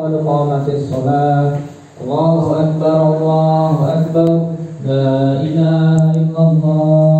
قد قامت الصلاة. الله أكبر الله أكبر. لا إله إلا الله.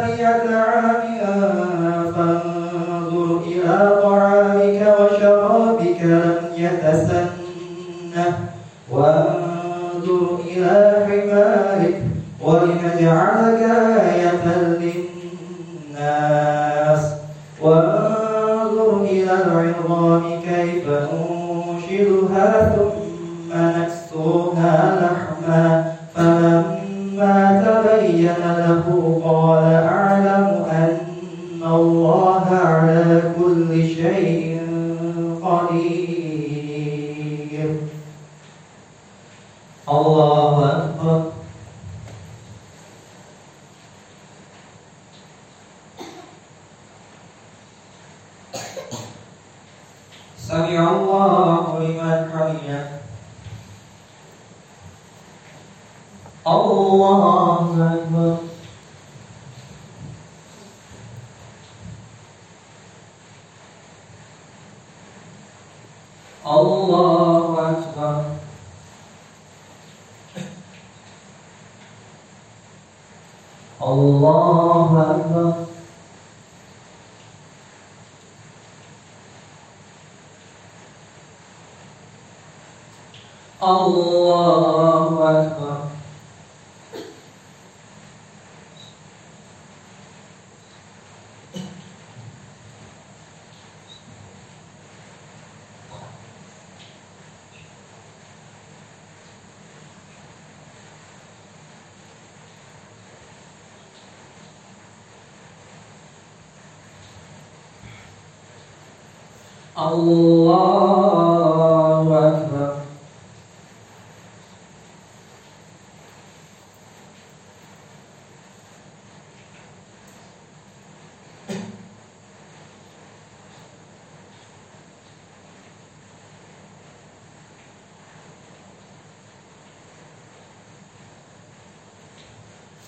ثانية عامئا فانظر إلى طعامك وشرابك لم يتسنه وانظر إلى حمارك ولنجعلك آية للناس وانظر إلى العظام كيف ننشدها ثم Allahu Akbar. Allah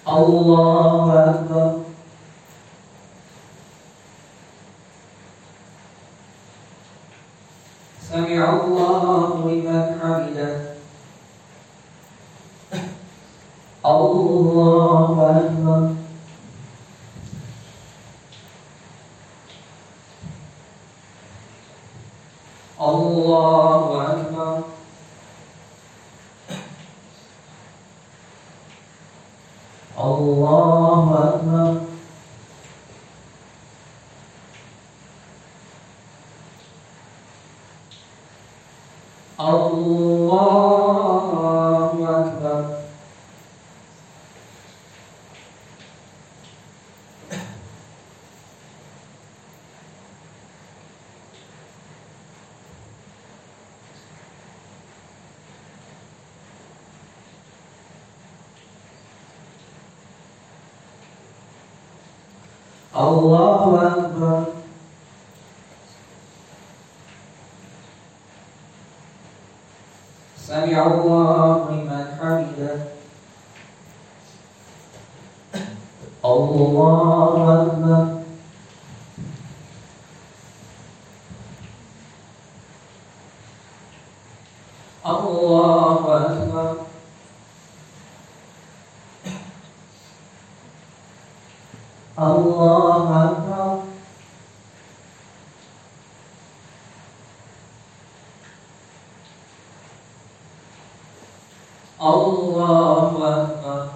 Allahu الله أكبر. سمع الله لمن حمده الله أكبر الله أكبر الله أكبر الله أكبر.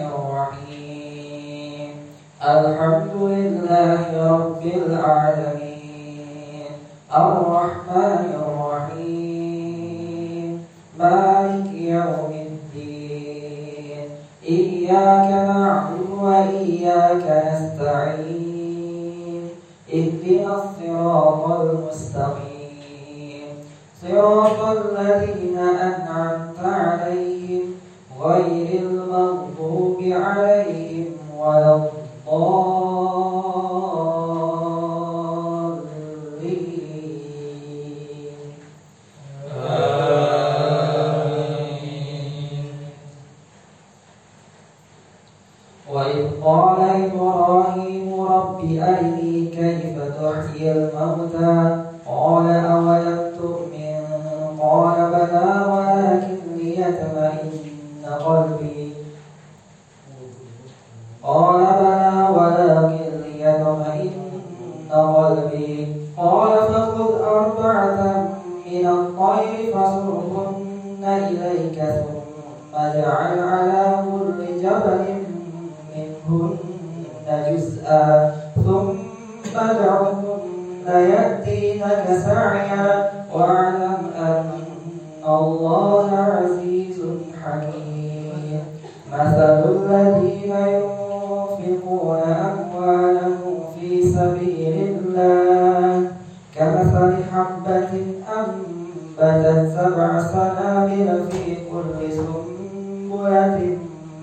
حبة أنبتت سبع سنابل في كل سنبلة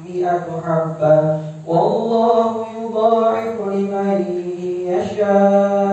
مئة حبة. والله يضاعف لمن يشاء.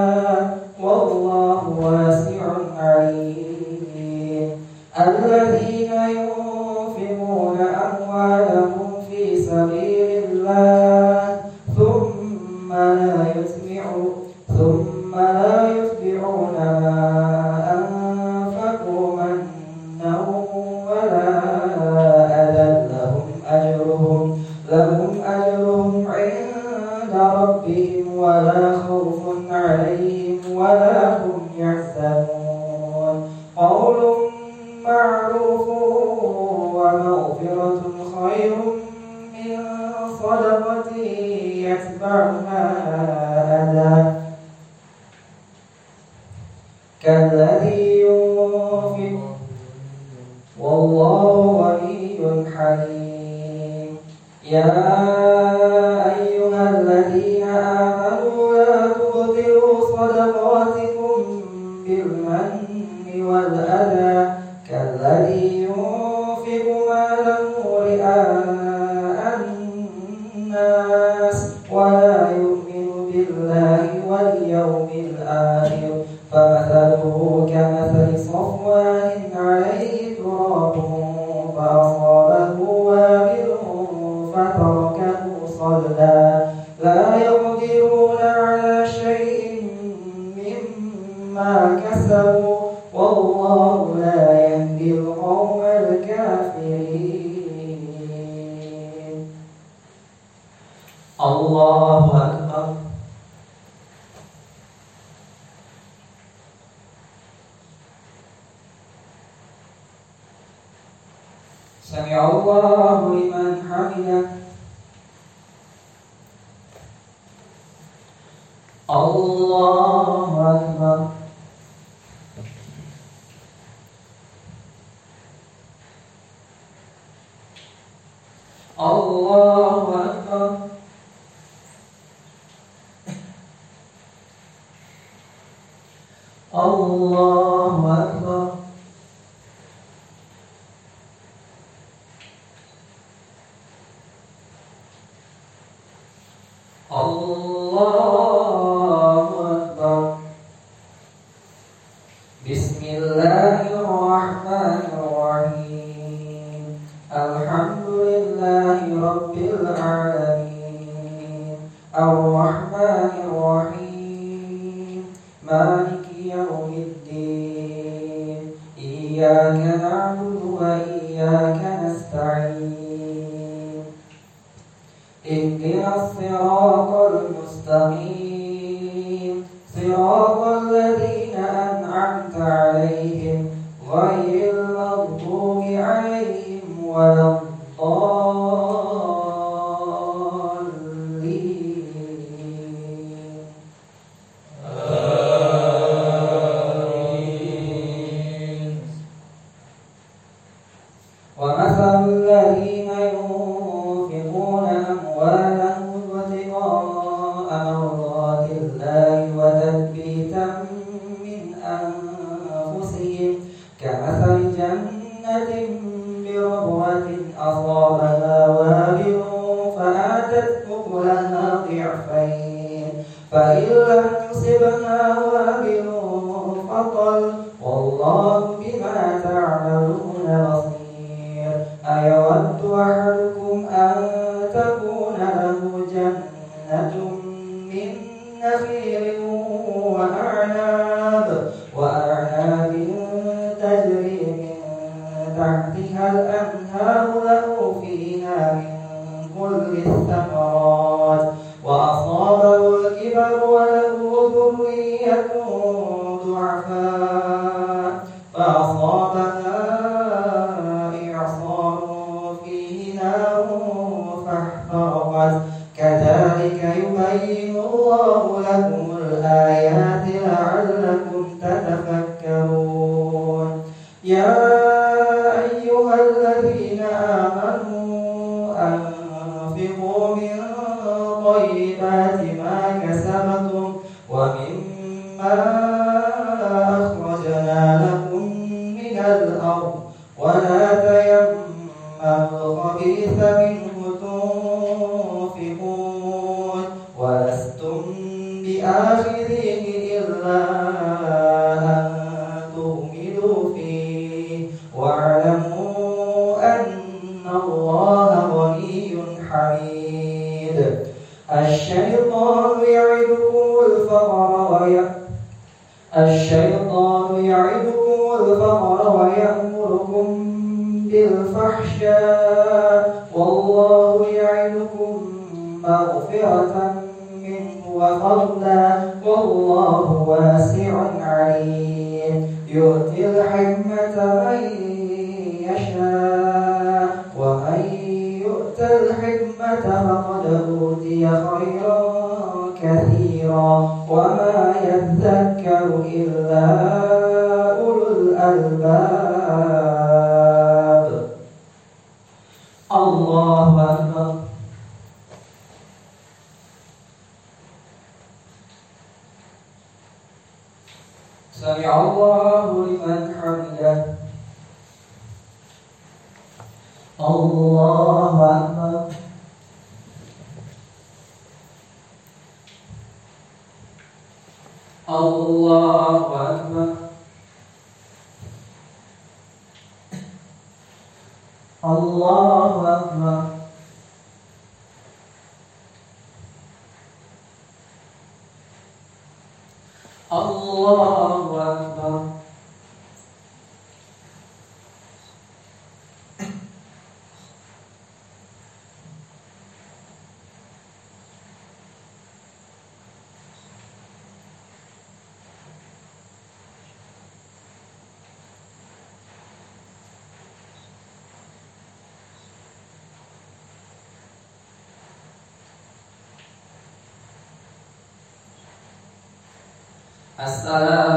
Allah. فإن لم يصبنا يؤتي الحكمة من السلام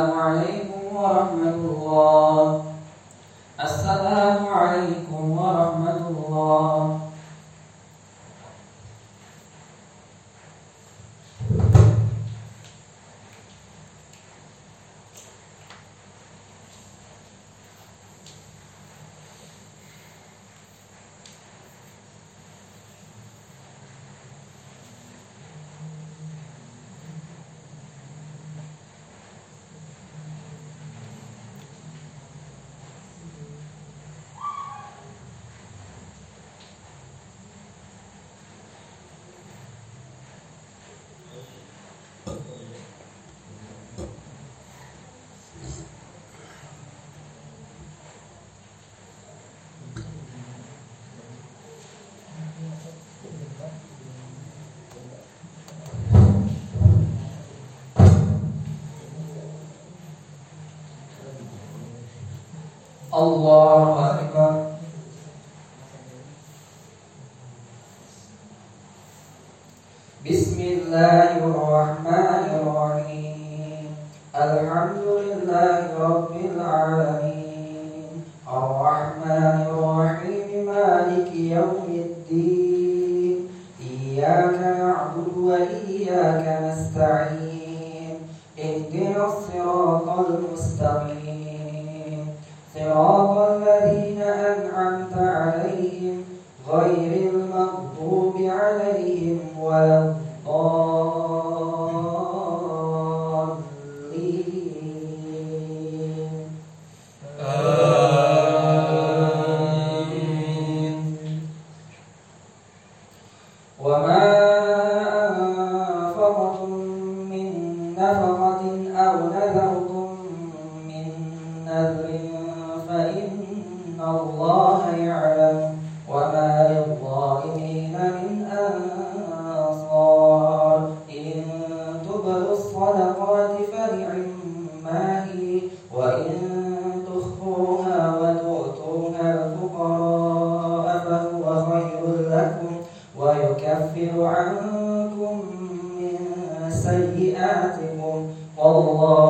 الله والله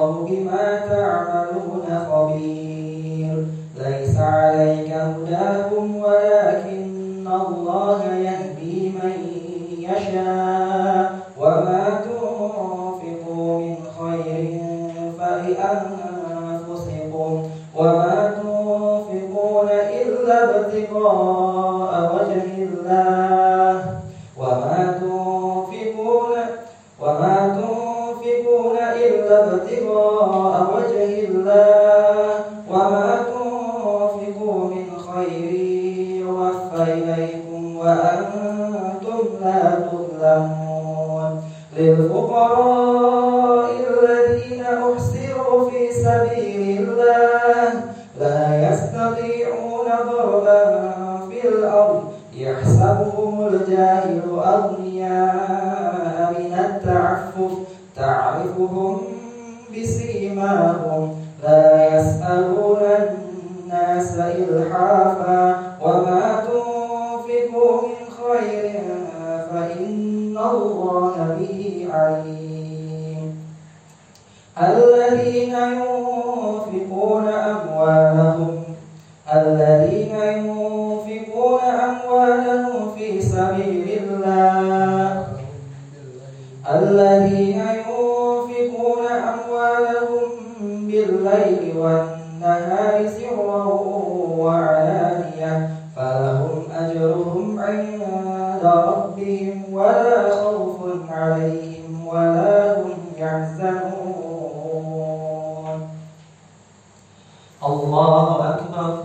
الله أكبر.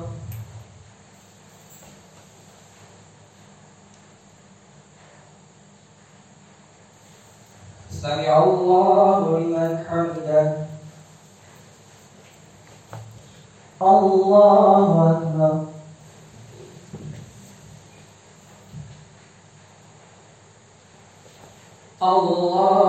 سمع الله لمن حمده. الله أكبر. الله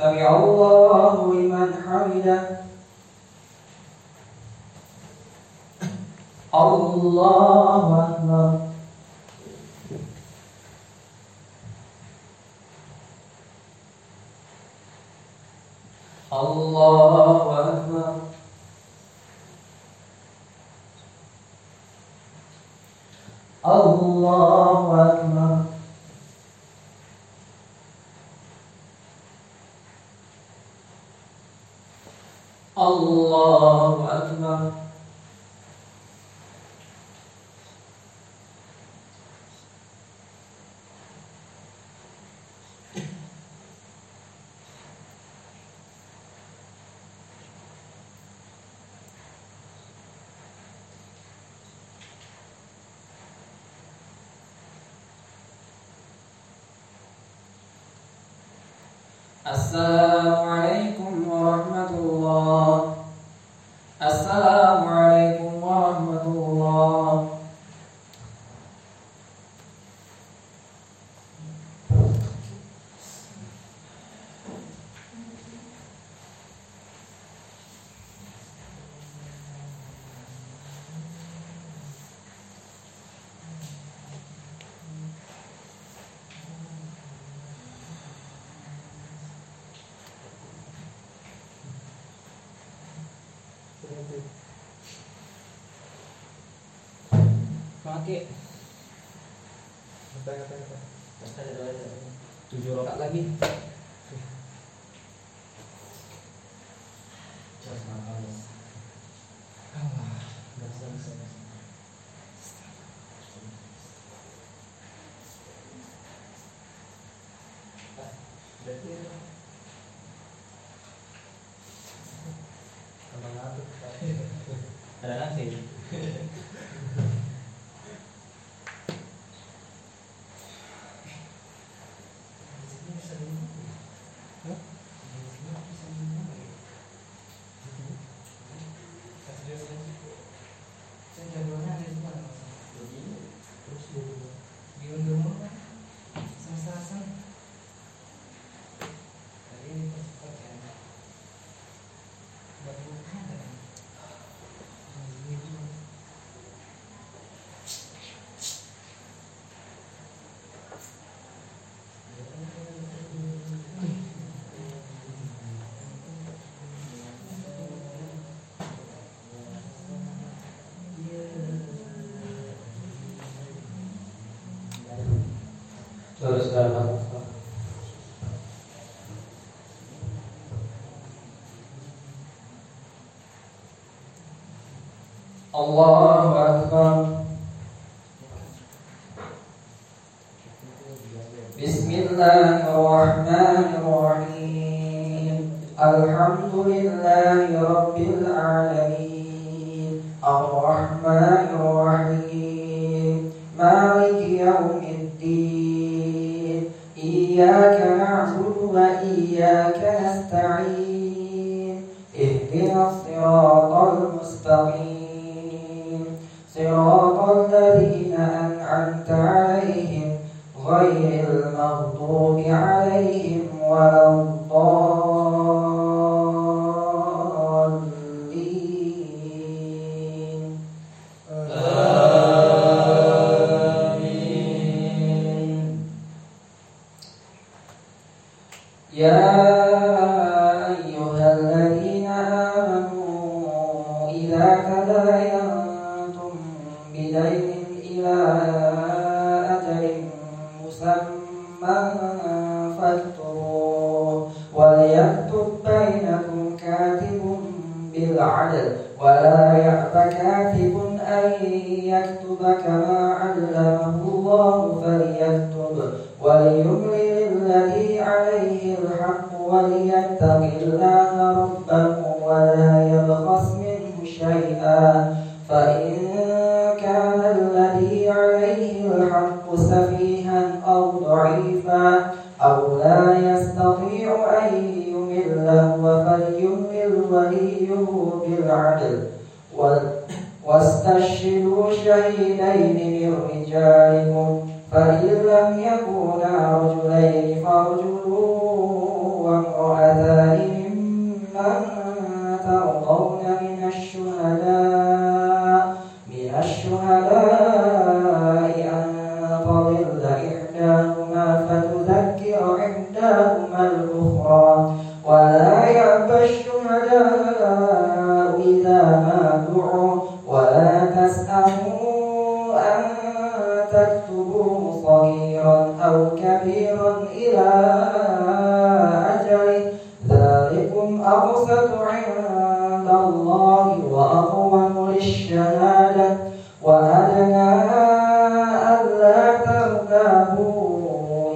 سمع الله لمن الله أكبر. الله lagi Thank you. Ustaz uh,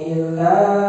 إلا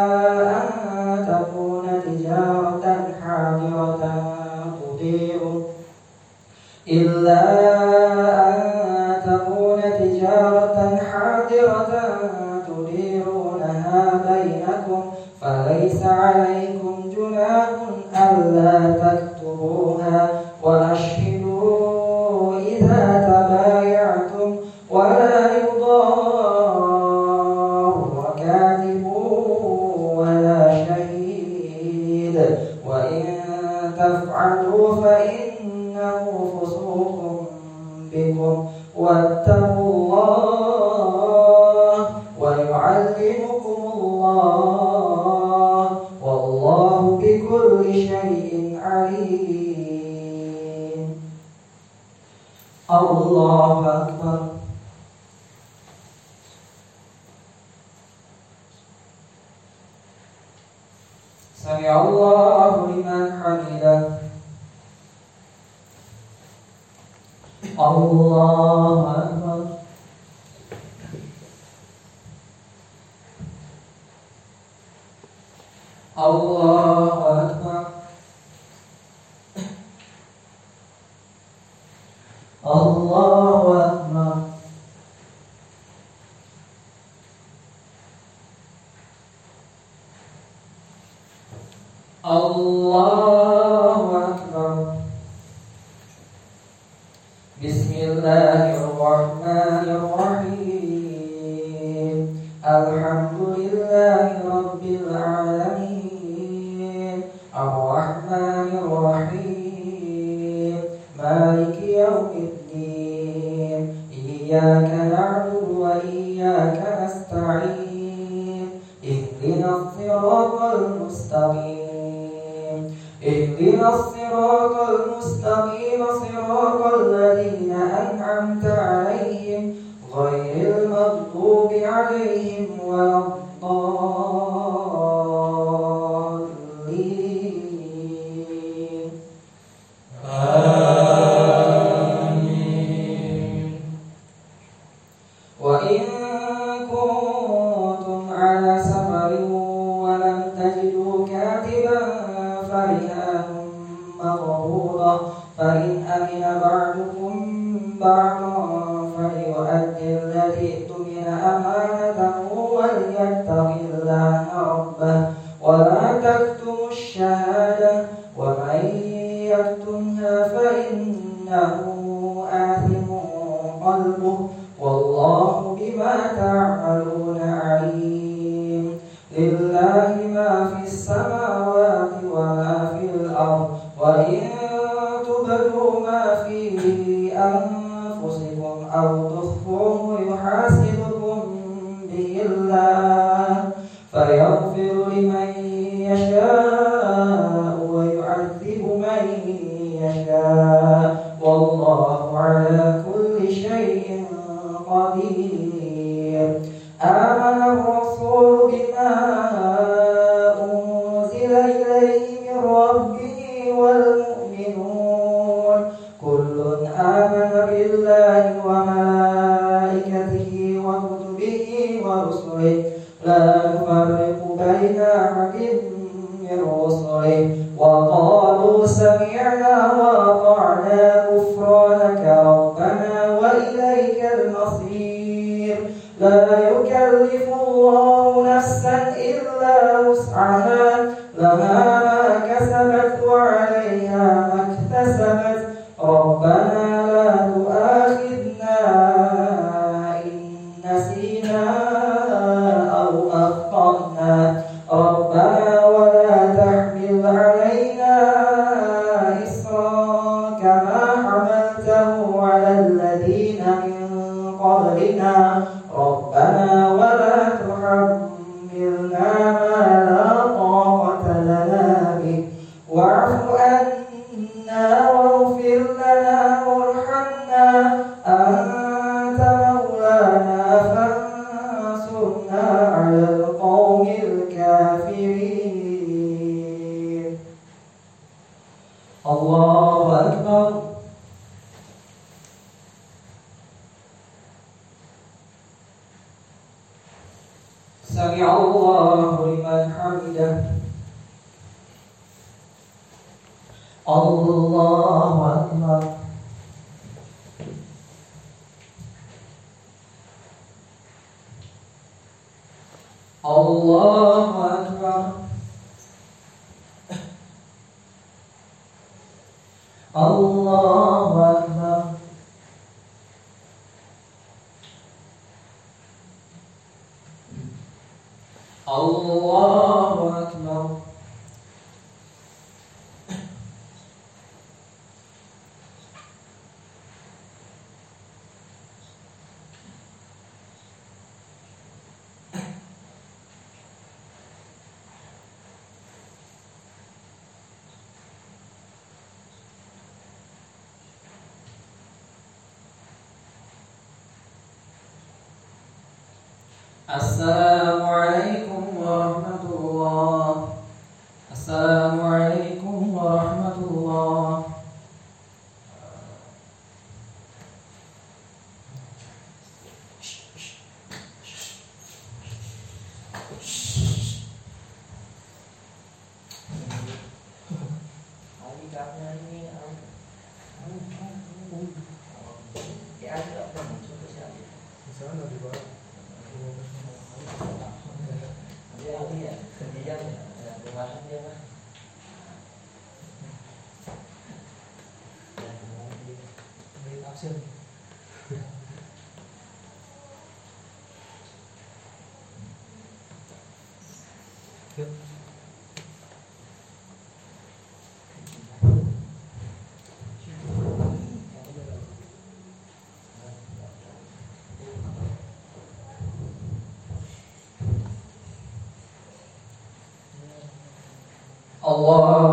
إياك نعبد وإياك نستعين. اهدنا الصراط المستقيم. اهدنا الصراط وقالوا سمعنا وأطعنا Assalamualaikum. الله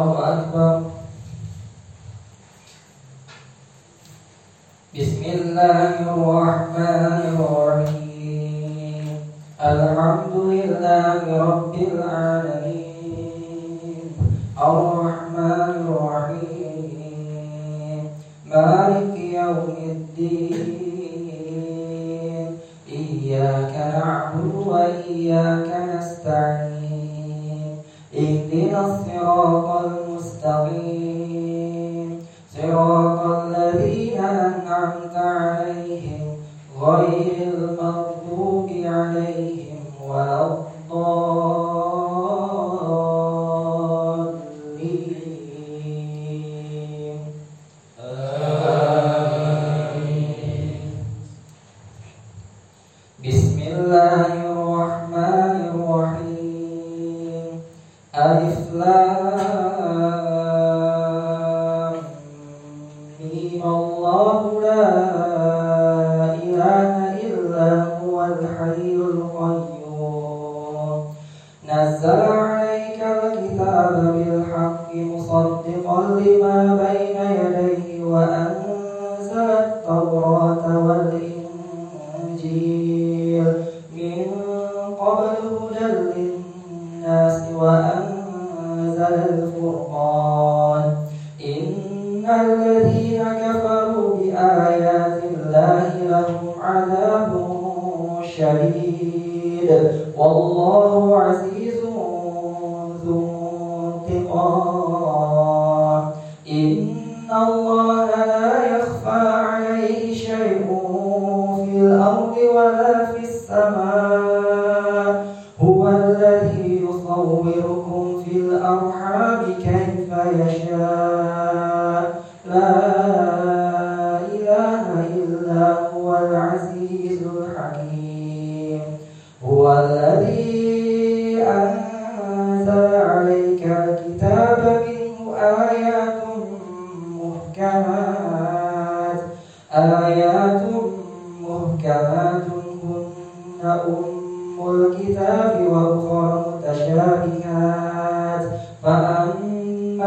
أنعمت عليهم غير المغضوب عليهم.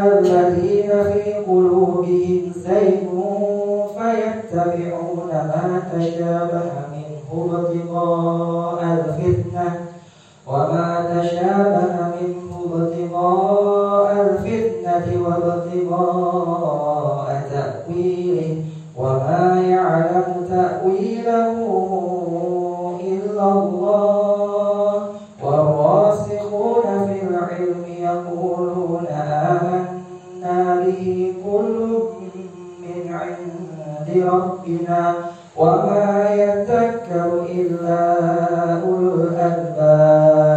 الذين في قلوبهم زيغ فيتبعون ما تشابه منه ابتغاء الفتنة وما تشابه منه ابتغاء الفتنة وابتغاء تأويله وما يعلم تأويله إلا الله. ربنا وما يذكر إلا أولو الألباب.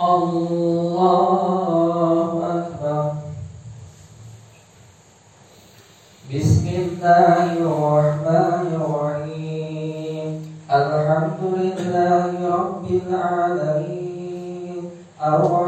الله أكبر. بسم الله الرحمن الرحيم. الحمد لله رب العالمين. الرحمن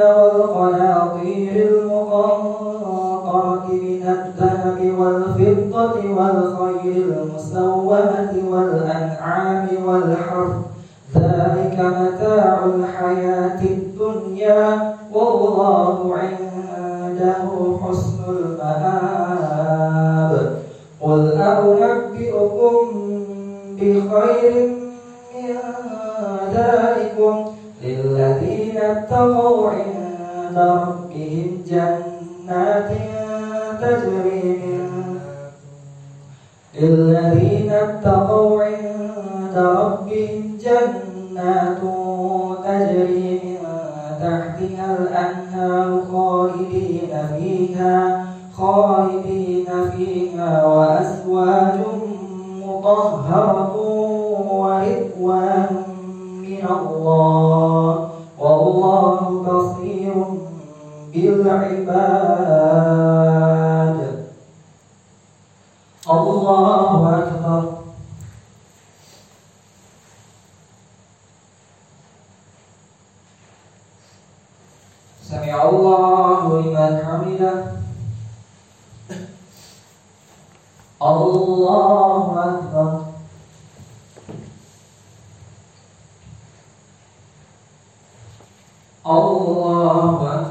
والقناطير المقنطرة من الذهب والفضة والخيل المسومة والأنعام والحرث ذلك متاع الحياة الدنيا والله عنده حسن المآب. قل أنبئكم بخير من ذلكم للذين اتقوا عند ربهم جنات تجري من للذين اتقوا عند ربهم جنات تجري من تحتها الأنهار خالدين فيها خالدين فيها وأزواج مطهرة ورضوان من الله. والله بصير بالعباد. الله أكبر. سمع الله لمن حمده. الله أكبر. الله أكبر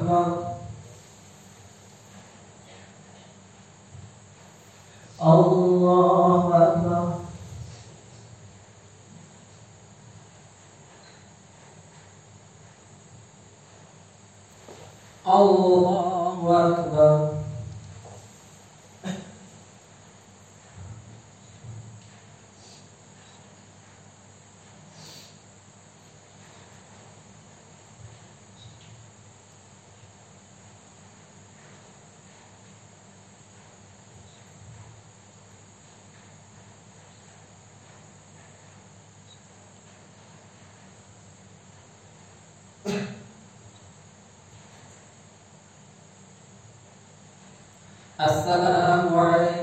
Assalamualaikum.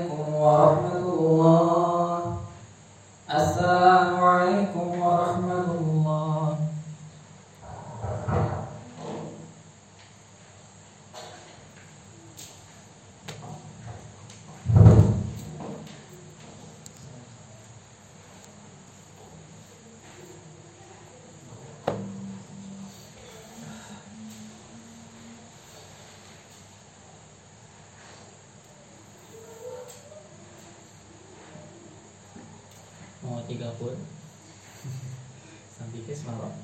sampai ke Semarang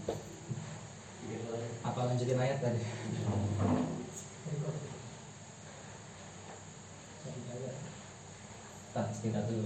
apa lanjutin ayat tadi? Tak kita dulu.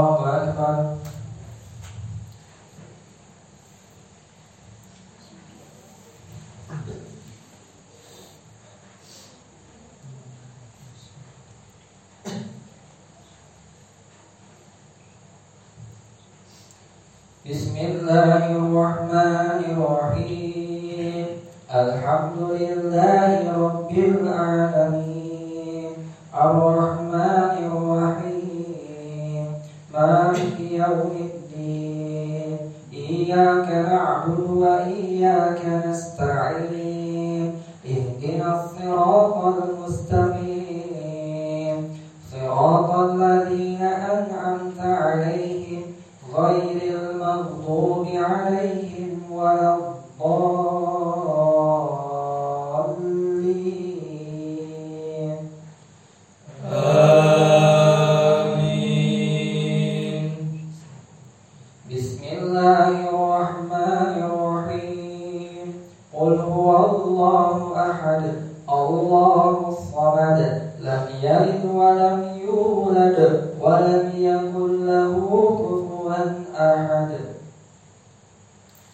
محمد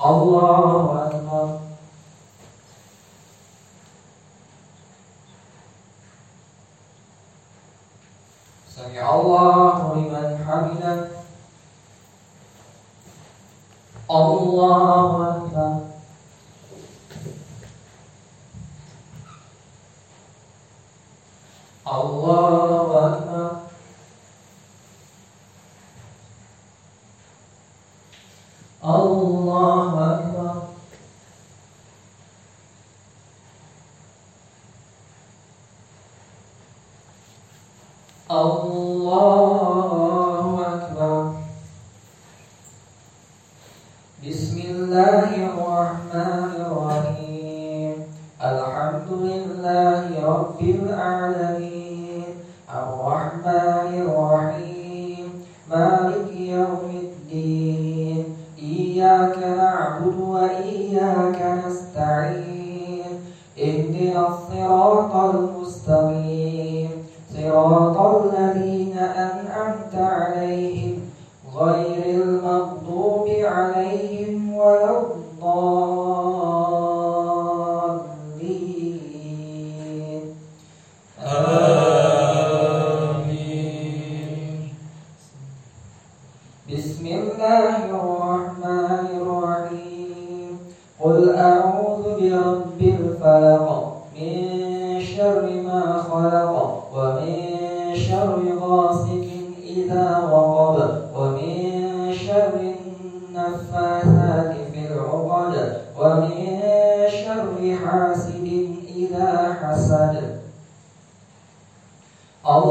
الله أكبر. سمع الله لمن حمده. الله أكبر. الله Allah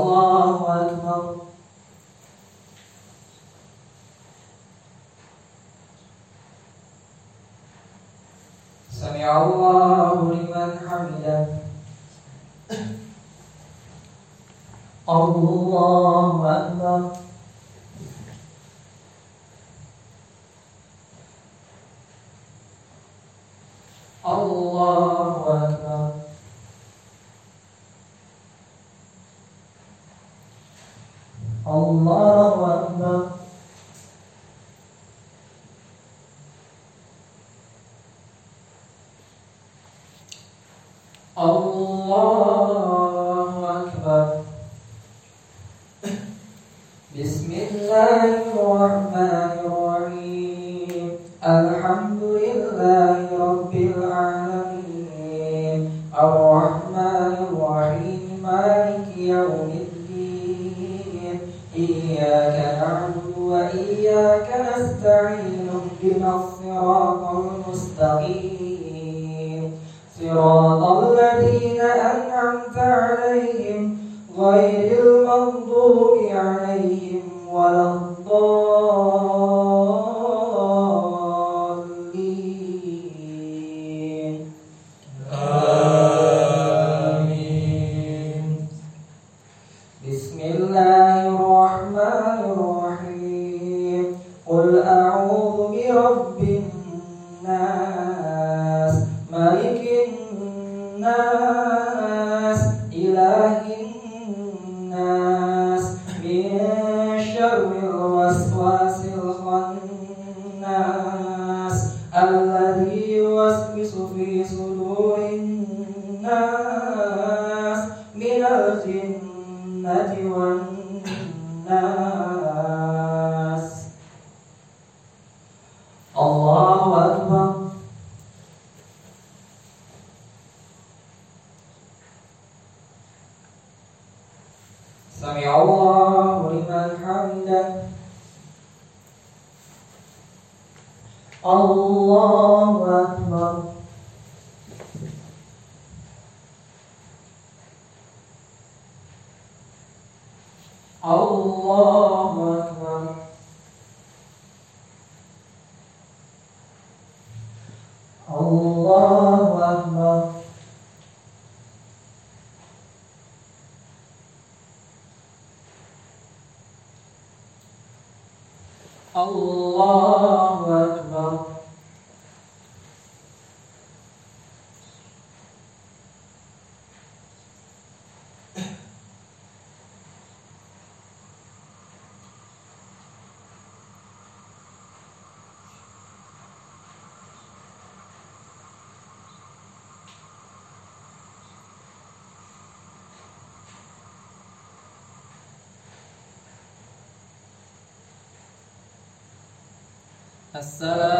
الله أكبر. سمع الله لمن حمده. الله أكبر. الله الناس من الجنة والناس Assalamualaikum.